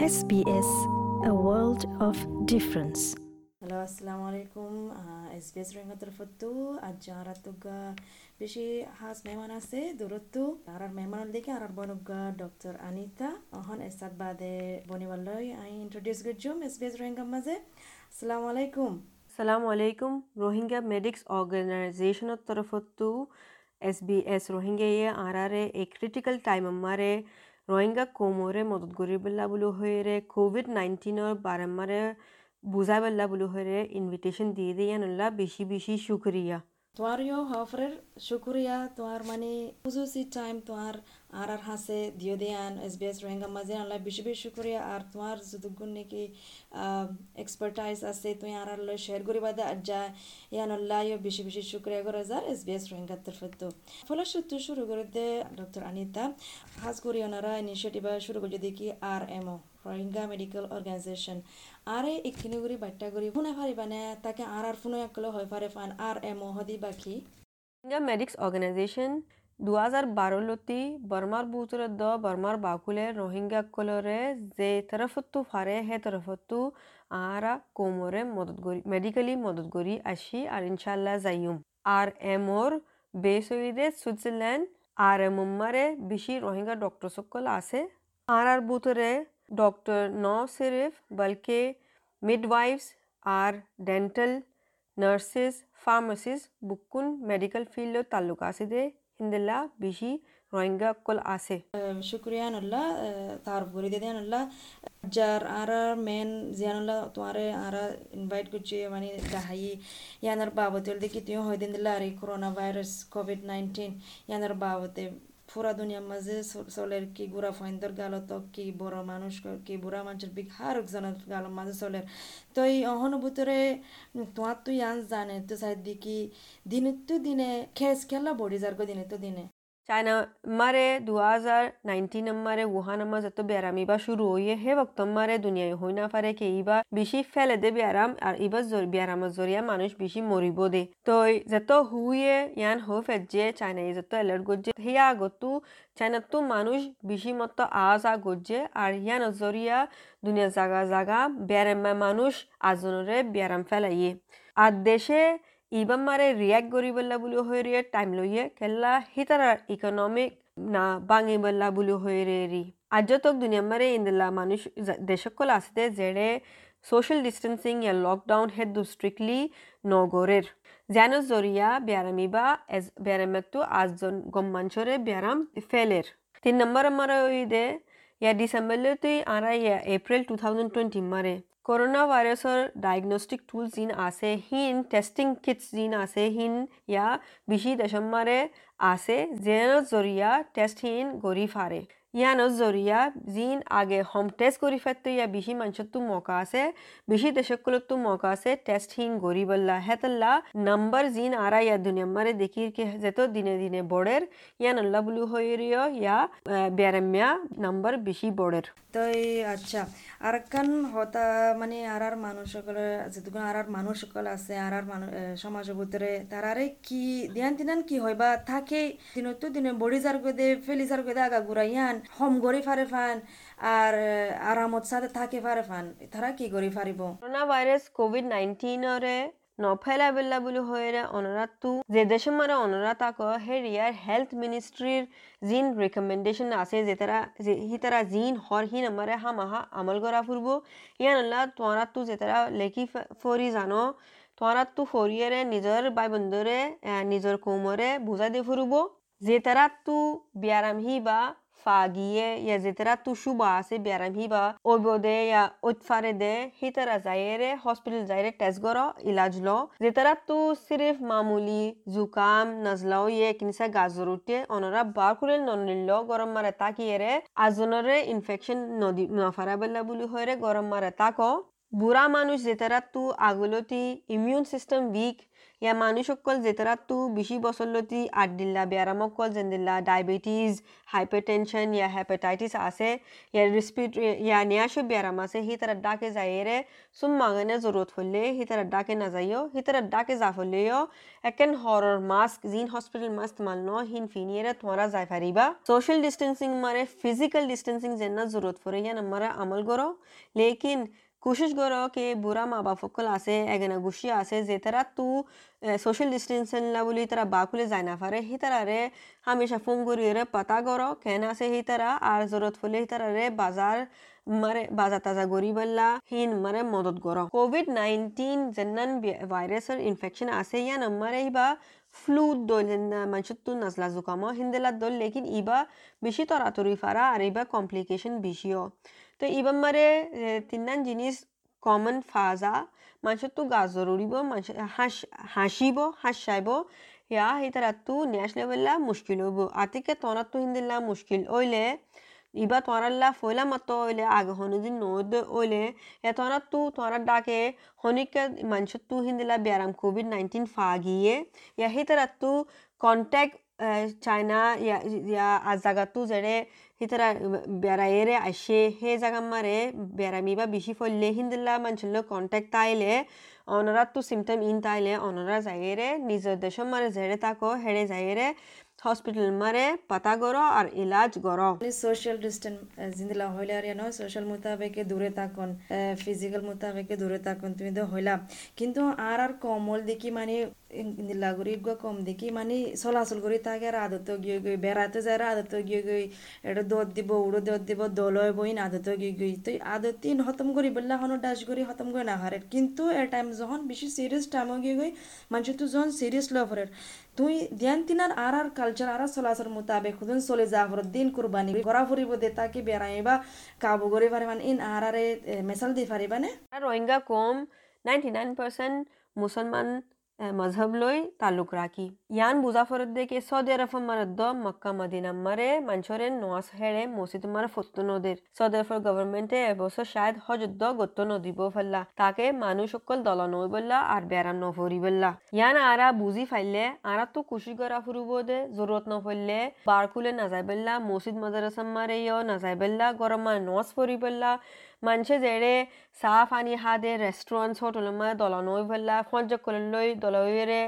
SBS A World of Difference. Hello আসসালামু আলাইকুম S B S রেঙ্গতর ফত্তু আজ যারা তুগা বেশি হাস মেহমান আছে দূরত্ব আর আর মেহমান দেখে আর আর বনগা ডক্টর আনিতা অহন এসাদ বাদে বনিবাল্লই আই ইন্ট্রোডিউস গজ্জুম এস বি এস রেঙ্গা মাঝে আসসালামু আলাইকুম আসসালামু আলাইকুম রোহিঙ্গা মেডিক্স অর্গানাইজেশনের তরফত্তু এস বি এস রোহিঙ্গা আর আর এ ক্রিটিক্যাল টাইম আমারে রোহিঙ্গা কোমরে মদত গরিবল্লা বুলু হয়ে কোভিড নাইন্টিনের বারামারে বুঝাই বল্লা বুলু হয়ে ইনভিটেশন দিয়ে দিয়ানুল্লাহ বেশি বেশি শুক্রিয়া তোমার ইয় হফরের শুক্রিয়া তোমার মানে টাইম তোমার আর আর হাসে দিও দেয়ান এস বি এস রোহিঙ্গা মাঝে আল্লাহ বেশি বেশি শুক্রিয়া। আর তোমার যদুগুণ নাকি এক্সপার্টাইজ আছে, তুমি আর আর শেয়ার করি বাদে আর যা ইয়ান আল্লাহ বেশি বেশি শুক্রিয়া করে যার এস বি এস রোহিঙ্গা তরফতো ফলশ্রুতি শুরু করে দে, ডক্টর আনিতা। হাজ করি ওনারা ইনিশিয়েটিভ শুরু করে দেখি আর এমও রোহিঙ্গা মেডিকেল অর্গানাইজেশন আরে ইখিনি গুড়ি বাট্টা গুড়ি শুনে পারিবানে তাকে আর আর ফুনো একলে হয় পারে ফান আর এমও হদি বাকি। রোহিঙ্গা মেডিক্স অর্গানাইজেশন দু হাজার বারোলতি বর্মার বুতরে দ বর্মার বাকুলে রোহিঙ্গা কলরে যে তরফত্তু ফারে হে তরফত্তু আরা কোমরে মদত করি মেডিকেলি মদত করি আসি আর ইনশাল্লাহ যাইম। আর এমোর বেসইদে সুইজারল্যান্ড আর এমমারে বেশি রোহিঙ্গা ডক্টর সকল আছে আর আর বুতরে ডক্টর ন সিরিফ বলকে মিডওয়াইফস আর ডেন্টাল নার্সেস ফার্মাসিস বুকুন মেডিকেল ফিল্ডত তাল্লুক আছে দে। হিন্দিল্লা বেশি রোহিঙ্গা কল আছে শুক্রিয়া নল্লা তার ভরি দিদি নল্লা যার আর মেন জিয়ানুল্লাহ তোমারে আর ইনভাইট করছি মানে দাহাই ইয়ানার বাবতে দেখি তুই হয়ে দিন দিল্লা আর এই করোনা ভাইরাস কোভিড নাইন্টিন ইয়ানার বাবতে পুরা দুনিয়ার মাঝে চলের কি গুড়া ফাইন্দর গালত কি বড় মানুষ, কি বুড়া মানুষের বিগ হার একজনের গাল মাঝে চলের। তো এই অহনুভূতরে তোমার তুই আন জানে, তো সাইড দিকি দিনে তো দিনে খেস খেলা বড়ি যার দিনে তো দিনে। চাইনা মারে দু হাজার নাইনটিন মারে wuhan মা যত ব্যারাম ইবা শুরু হইয়ে হে বক্ত মারে দুনিয়ায় হই না পারে কে ইবা বেশি ফেলে দে ব্যারাম আর ইবা ব্যারামের জরিয়া মানুষ বেশি মরিব দে তো যত হুইয়ে ইয়ান হো ফেজে চাইনা যত এলার্ট গজ্জে হিয়া আগতু চাইনা তো মানুষ বেশি মত আজ আ গজ্জে আর ইয়ান জরিয়া দুনিয়া জাগা জাগা ব্যারামা মানুষ আজনরে ব্যারাম ফেলাইয়ে আর দেশে ইবাম করি বললা বুলি হয়ে রে টাইম লইয়ে কেল্লা হিতারার ইকোনমিক না বাঙি বললা বুলি হয়ে রে রি আজ তক দুনিয়া মারে ইন্দিল্লা মানুষ দেশকল আসতে জেড়ে সোশ্যাল ডিস্টেন্সিং ইয়া লকডাউন হেড দু স্ট্রিক্টলি নগরের যেন জরিয়া ব্যারামি বা ব্যারামেকটু আজজন গম্মাঞ্চরে ব্যারাম ফেলের তিন নম্বর আমার ওই দে ইয়া ডিসেম্বরলে তুই আরা ইয়া এপ্রিল টু থাউজেন্ড টুয়েন্টি মারে করোনা ভাইরাসৰ ডায়েগনষ্টিক টুল যিন আছে হিন টেষ্টিং কিটছ যিন আছে হিন ইয়া বেছি দেশমাৰে আছে যেনৰ জৰিয়া টেষ্ট হিন গৰি ফাৰে ইয়ানৰ জৰিয়া যিন আগে হোম টেষ্ট কৰি ফাইতো ইয়া বেছি মানুহতো মকা আছে বেছি দেশকলতো মকা আছে টেষ্ট হিন গৰি বল্লা হেতল্লা নম্বৰ যিন আৰা ইয়া দুনিয়ামাৰে দেখি কে যেতো দিনে দিনে বড়ের ইয়া নল্লা বুলু হইরিয় ইয়া বেরেমিয়া নম্বৰ বেছি বড়ের তো আচ্ছা আর কান হতা মানে আর আর মানুষ সকলে যেটুকু আর আর মানুষ সকল আছে আর আর সমাজের ভিতরে তারারে কি ধ্যান তিনান কি হয় বা থাকে দিনত দিনে বড়ি যার গদে ফেলি যার গদে আগা ঘুরাইয়ান হম গড়ি ফারে ফান, আর আরামত সাথে থাকে ফারে ফান, তারা কি গড়ি ফারিব করোনা ভাইরাস কোভিড নাইন্টিনরে নফেলা বেলা বুলি হয়ে অনুরাধটো যে দেশে মানে অনুরাধ আক হেৰিয়াৰ হেল্থ মিনিষ্ট্ৰীৰ জিন ৰিকমেণ্ডেশ্যন আছে, যে তারা যে হি তারা জিন হর হিন আমারে হামাহা আমল করা ফুরব ইয়ান আল্লাহ তোরাতো যে তারা লেখি ফরি জানো তোরাতো ফরিয়ারে নিজৰ বাই বন্ধুৰে নিজৰ কোমৰে বুজাই দি ফুৰিব। যে তারাতো ব্যায়াম হি বা biaram hiba obode ya otfare de hitara zaire hospital zaire test goro ilaj lo zetera tu sirif mamuli zukam nazlao ye kinisa gazurute onora bar kule nonillo গরম মারে তাকিয়ে রে আজনরে ইনফেকশন নদী নফারা বেলা বুলি হয়ে গরম মারে তাকো বুঢ়া মানুষ যেতারাতো আগলতি ইমিউন সিস্টেম উইক ইয়া মানুষ অকল যেতারাতো বেশি বছরলতি আড্ডিল্লা ব্যারাম অকল যেন্দিল্লা ডায়াবেটিস হাইপারটেনশন ইয়া হেপাটাইটিস আছে ইয়া রেসপিরেটরি ইয়া নিয়াশো ব্যারাম আছে হি তারা ডাকে যাইরে সুম মাগানে জরুরত হলে হি তারা ডাকে না যাইও হি তারা ডাকে যা হলেও একেন হরর মাস্ক জিন হসপিটাল মাস্ক মাল ন হিন ফিনিয়েরে তোমারা যাই পারিবা সোশ্যাল ডিস্টেন্সিং মারে ফিজিক্যাল ডিস্টেন্সিং যেন জরুরত পড়ে ইয়ান আমরা আমল করো লেকিন कोशिश करो कि बुरा माँ बाप फकल आसे एगना गुशी आसे जे तरह तू सोशल डिस्टेंसन ला बोली तरह बाकुले जाना फारे ही तरह रे हमेशा फोन करी रे पता करो कहना से ही तरह আর জরুরত হলে ही तरह রে বাজার মারে বাজার তাজা গরি বললা হিন মারে মদত করো কোভিড নাইনটিন জেন্নান ভাইরাসের ইনফেকশন আছে ইয়া নম্বরে ইবা ফ্লু দল মানুষত্তু নাজলা জুকামো হিন্দেলা দল লেকিন ইবা বেশি তরাতরি ফারা আর ইবা কমপ্লিকেশন বেশিও তো এবার মারে তিনদান জিনিস কমন ফাজা। মানুষের তো গাজর উড়িব মানুষ হাস, হাসিব হাসাইব ইয়া হিতারা তু ন্যাস লেবেলা মুশকিল হইব। আতিকে তোরা তো হিন্দিল্লা মুশকিল। ওইলে, ইবা তোরাল্লা ফইলা মত ওইলে আগে হনুদিন নদ ওইলে, এ তোরা তু তোরা ডাকে হনিকে মানুষ তু হিন্দিল্লা ব্যারাম কোভিড নাইনটিন ফা গিয়ে ইয়া হিতারা তু কন্ট্যাক্ট চাইনা ইয়া ইয়া আজ জায়গা তু যেড়ে সিতাৰা বেৰায়েৰে আসে সেই জাগা মাৰে বেৰামিবা বেশি ফললে হিন্দিল্লা মানুষের কন্ট্যাক্ট তাইলে অনরা তো সিমটম ইন তাইলে অনরা যাইরে নিজের দেশের মারে জেরে তাকো হেরে যাইরে হসপিটাল মারে পাতা গরো আর ইলাজ গরো সোশ্যাল ডিস্টেন্স জিন্দিলা হইলে আর নয় সোশ্যাল মোতাবেকে দূরে থাকুন ফিজিক্যাল মোতাবেকে দূরে থাকুন তুমি তো হইলা কিন্তু আর আর কমল দেখি মানে লাগুরি কম দেখি মানে চলাচল করি তাকে আর আদত গিয়ে গই বেড়াতে যায় আদত গিয়ে গই এটা দত দিব উড়ো দত দিব দলয় বইন আদত গিয়ে গই তো আদত হতম করি বললা হনো ডাস করি হতম করে না হারে কিন্তু এ টাইম যখন বেশি সিরিয়াস টাইম গিয়ে গই মানুষ তো যখন সিরিয়াস লফরের তুই ধ্যান তিনার আর আর কালচার আর চলাচল মোতাবেক খুদুন চলে যা ফর দিন কুরবানি ঘরা ফুরিব দে তাকে বেড়াইবা কাবু করে পারিবান ইন আর আরে মেসাল দি পারিবানে রোহিঙ্গা কম নাইনটি নাইন পার্সেন্ট মুসলমান লৈ তালুক রাখি ইয়ান কে সৌদি আরব মারদ মক্কা মদিনা মারে মানুষরে নোয়াস হেড়ে মসজিদ মারে ফত্তু নদীর সৌদি আরব গভর্নমেন্টে এবছর শায়দ হজুদ্দ গত্ত নদীব ফেললা তাকে মানুষ সকল দল নই বললা আর বেড়ান নফরি বললা ইয়ান আরা বুঝি ফাইলে আরা তো খুশি করা ফুরুব দে জরুরত নফরলে বার খুলে নাযাই বললা মসজিদ মাদ্রাসা মারে ইয় নাযাই বললা গরম নজ ফরি বললা মানুষে যেৰে চাহ পানী হাদে ৰেষ্টুৰেণ্ট হোটেলমা দলনৈ বললা সঞ্জক লৈ দলইৰে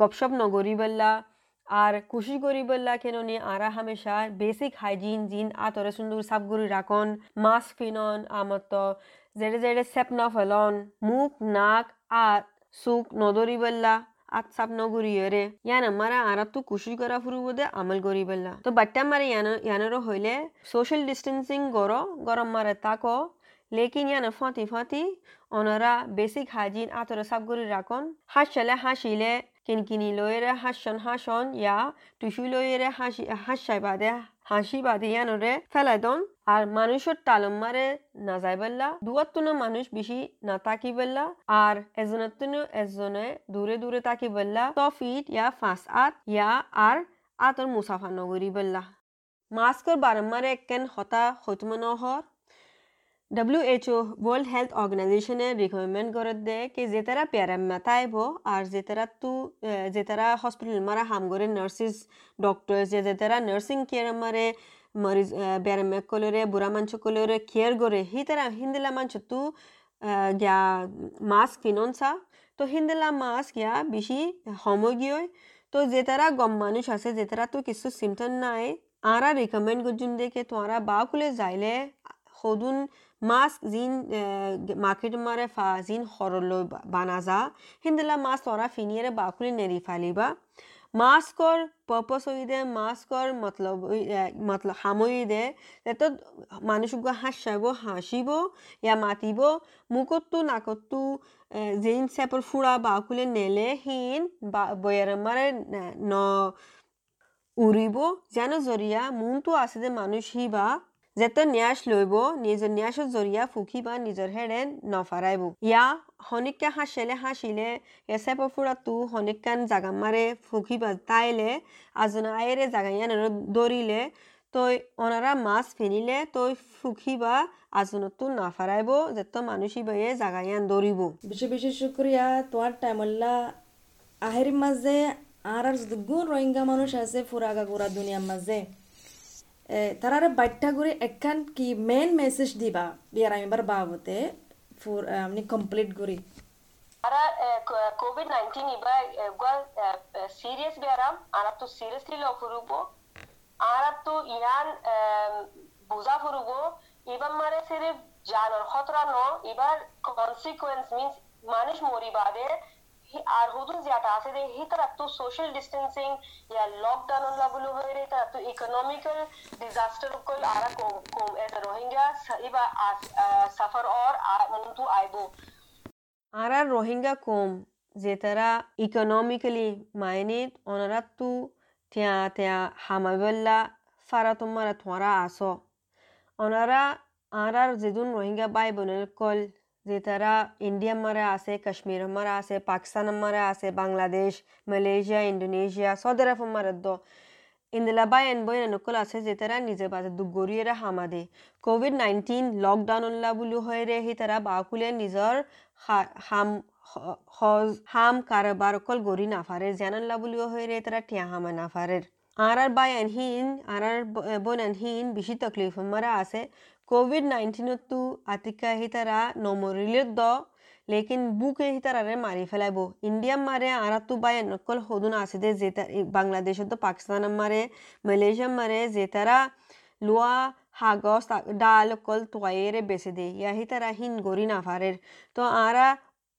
গপশপ নগরি বললা আর খুশি করি বললা কেননি আরা হামেশা বেসিক হাইজিন জিন আতরে সুন্দর সাফগুরি রাখন মাস্ক ফিনন, আমত জেড়ে জেড়ে সেপ ন ফেলন, মুখ, নাক, আত সুখ নদরি বললা আত সাপ নগরি রে ইয়ান মারা আরা তো খুশি করা ফুরু বোধে আমল করি বললা তো বাট্টা মারে ইয়ান ইয়ানেরও হইলে সোশ্যাল ডিস্টেন্সিং গরো গরম মারে তাকো। লেকিন ইয়ান ফাঁতি ফাঁতি ওনারা বেসিক হাইজিন আতরে সাফগুরি রাখন হাসলে হাসিলে কিনকিনি লয়েরে হাসন হাসন ইয়া টুসু লয়েরে হাসি হাসাই বাদে হাসি বাদে ইয়ানরে ফেলাই দন। আর মানুষের তালম মারে না যাই বললা দুয়াত্তনো মানুষ বেশি না তাকি বললা, আর এজনের তুনো এজনে দূরে দূরে তাকি বললা ত ফিট ইয়া ফাঁস আত ইয়া আর আতর মুসাফা নগরী বললা। মাস্কর বারম্বারে একেন হতা হতমনহর ডব্লিউএইচও ওয়ার্ল্ড হেলথ অর্গানাইজেশনে রিকমেন্ড করে দে কি যে তারা প্যারাম মাতাইব আর যে তারা তু যে তারা হসপিটাল মারা হাম করে নার্সিস ডক্টর যে যে তারা নার্সিং কেয়ার মারে মরিজ ব্যারাম কলরে বুড়া মাঞ্চ কলরে কেয়ার করে হি তারা হিন্দিলা মাঞ্চ তু গিয়া মাস্ক ফিননসা তো, হিন্দিলা মাস্ক গিয়া বেশি সমগীয় তো যে তারা গম মানুষ আছে যে তারা তো কিছু সিমটম নাই। আরা রিকমেন্ড করছুন দেখে তোরা বা খুলে যাইলে, সদুন মাস্ক জিন মার্কেট মারে ফা, জিন হরলৈ বানাজা হিন্দিলা মাছ তৰা ফিনিয়েৰে বাকুলি নেৰি ফালিবা। পাৰ্পছ হৈ দে মাস্কৰ মতলব মতলব সামৰি দে তেত মানুষক হাসাব হাসিব ইয়া মাতিব মুখতো নাকতো জিন চেপৰ ফুৰা বাকুলে নেলে হিন বা বয়াৰ মাৰে ন উৰিব যেন জৰিয়া মনটো আছে যে মানুষ হিবা যেতে ন্যাস লইব, নিজৰ ন্যাসৰ জৰিয়া ফুকি বা নিজৰ হেৰে নফাৰাইব। ইয়া শনিকা হাসিলে হাসিলে এসে পফুরা তু হনিকান জাগা মারে ফুকি বা তাইলে, আজনা আয়েরে জাগা ইয়ান দরিলে তই ওনারা মাছ ফিনিলে, তই সুখী বা আজনতো না ফারাইব যেত মানুষই বয়ে জাগাইয়ান দৌড়িব বেশি বেশি শুক্রিয়া তোমার টাইমল্লা। আহের মাঝে আর আর দুগুণ রোহিঙ্গা মানুষ আছে ফুরাগা গোড়া দুনিয়ার মাঝে তারার বাইটাগুড়ি একখান কি মেইন মেসেজ দিবা বিয়ার আমি বার বাবতে ফুর আপনি কমপ্লিট গুড়ি আরা কোভিড নাইনটিন ইবা গোয়াল সিরিয়াস বেয়ারাম আর তো সিরিয়াসলি লক মানুষ মরিবাদের আর হুদুন জিয়াটা আছে যে হি তারা তো সোশ্যাল ডিস্টেন্সিং ইয়া লকডাউন লা বলু হয়ে রে, তারা তো ইকোনমিক্যাল ডিজাস্টার কল আরা কম কম এটা রোহিঙ্গা ইবা সাফার অর মুন্তু আইবো আর আর রোহিঙ্গা কম, যে তারা ইকোনমিক্যালি মাইনিত ওনারা তু তিয়া তিয়া হামাবেল্লা ফারা তোমারা তোমারা আসো। ওনারা আর আর রোহিঙ্গা বাই বোনের কল যে তারা ইন্ডিয়া মারে আছে, কাশ্মীর মারে আছে, পাকিস্তান মারে আছে, Bangladesh, Malaysia, Indonesia, Saudi Arab মারে দ। ইন্দিলা বাই এন বই নকল আছে যে তারা নিজে বাজে দুগরিয়ে হামাদে। কোভিড নাইনটিন লকডাউন উল্লা বুলি হয় রে হি তারা বাকুলে নিজৰ হাম হাম কারবার অকল গরি নাফারে জানাল্লা বুলিও হয় রে তারা টিয়া হামা নাফারের আর আর বাই আনহীন আর আর বোন আনহীন বেশি তকলিফ মারা আছে। কোভিড নাইন্টিনতো আতিকা হি তারা নমরিলের দ, লেকিন বুকে হি তারারে মারি ফেলাইব। ইন্ডিয়া মারে আরাতু বাই নকল হদুন আছে দে, যে বাংলাদেশ তো পাকিস্তান মারে মালয়েশিয়া মারে যে তারা লোয়া হাগস ডাল, কল তোয়াইরে বেছে দে। ইয়া হি তারা হিন গরি নাফারের তো আরা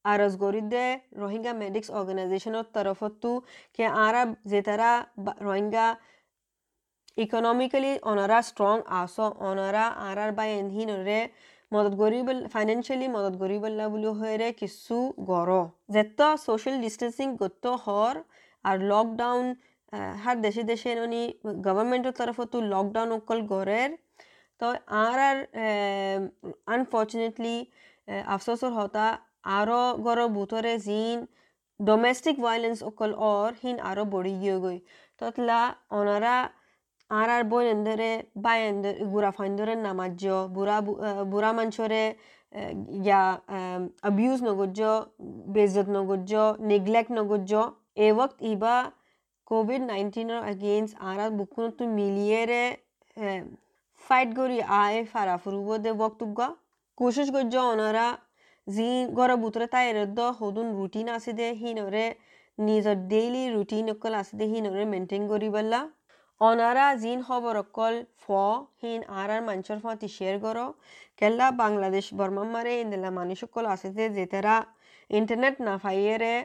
আরজ গরিদে রোহিঙ্গা মেডিক্স অর্গানাইজেশনের তরফতো কে আরা যে তারা রোহিঙ্গা ইকোনমিক্যালি ওনারা স্ট্রং আসো ওনারা আর আর বাই এনহিনরে মদত গরিব ফাইনেন্সিয়ালি মদত গরিবল্লা বুলি হয়ে কিছু গড় যেত সোশ্যাল ডিস্টেন্সিং গত হর আর লকডাউন হার দেশে দেশে ননি গভর্নমেন্টের তরফতো লকডাউন অকল গড়ের তো আর আর আনফর্চুনেটলি আফসোসর হতা আরও গড় বুতরে জিন ডোমেস্টিক ভায়োলেন্স অকল অর হিন আরও বড়ি গিয়ে গই ততলা ওনারা আর আর বই এন্দরে বাই এন্দর গুড়া ফাইন্দরে নামাজ্য বুড়া বুড়া মানুষরে ইয়া অবিউজ নগজ্য বেজত নগজ্য নেগলেক্ট নগজ্য এ ওক্ত ইবা কোভিড নাইন্টিনের এগেইনস্ট আর বুকুন তু মিলিয়েরে ফাইট করি আয় ফারা ফুরুব দে বক্তব্য কোশিশ করছ ওনারা যি গড় বুতরে তাইরে দ হদুন রুটিন আছে দে হিনরে নিজৰ ডেইলি রুটিন অকল আছে দে হিনরে মেনটেন করি বললা অনারা জিন খবর অকল ফ, হিন আর আর মানুষের ফতি শেয়ার করো কেল্লা, বাংলাদেশ, বর্মা মারে, ইন্দিলা মানুষ অকল আছে যে যেতারা ইন্টারনেট না ফাইয়েরে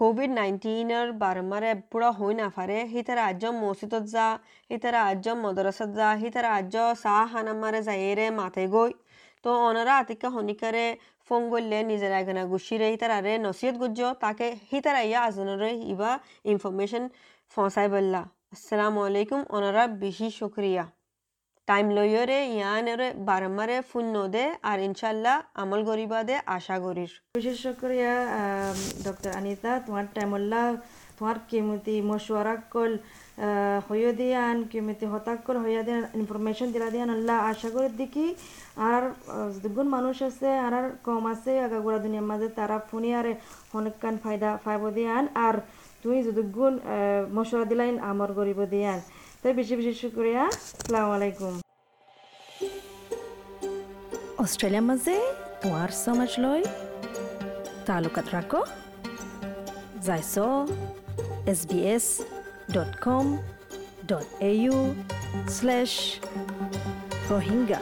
কোভিড নাইন্টিনের বারমারে পুরা হই না ফারে হিতারা আজ মসজিদত যা হিতারা আজ মদরসাত যা হিতারা আজ চাহ হানামারে যাইরে মাথায় গই তো ওনারা আতিকা হনিকারে ফোন করলে নিজের একনা গুছিরে হিতারারে নসিহত গুজ্জ, তাকে হিতারা ইয়া আজনরে ইবা ইনফরমেশন ফসাই বললা। আসসালামু আলাইকুম ওনারা বেশি শুক্রিয়া টাইম লইয়রে ইয়ানরে বারমারে ফোন নদে আর ইনশাল্লাহ আমল গরিবা দে আশা করির বিশেষ শুক্রিয়া ডক্টর আনিতা তোমার টাইমল্লা তোমার কিমতি মশওয়ারা কল হইয়া দিয়ান কিমতি হতাক কল হইয়া দিয়ান ইনফরমেশন দিলা দিয়ান আল্লাহ আশা করি দেখি আর দুগুণ মানুষ আছে আর কম আছে আগাগোড়া দুনিয়ার মাঝে তারা ফোনে আর অনেকখান ফায়দা ফাইব দিয়ান আর তুমি যদি গুণ মশলা দিলাইন, আমর গরিব দিয়ান। তাই বেশি বেশি শুক্রিয়া। আসসালামু আলাইকুম। অষ্ট্ৰেলিয়াৰ মাজে তোমাৰ সমাজ লৈ তালুকাত ৰাখো যাইছ S B S dot com dot A U slash Rohingya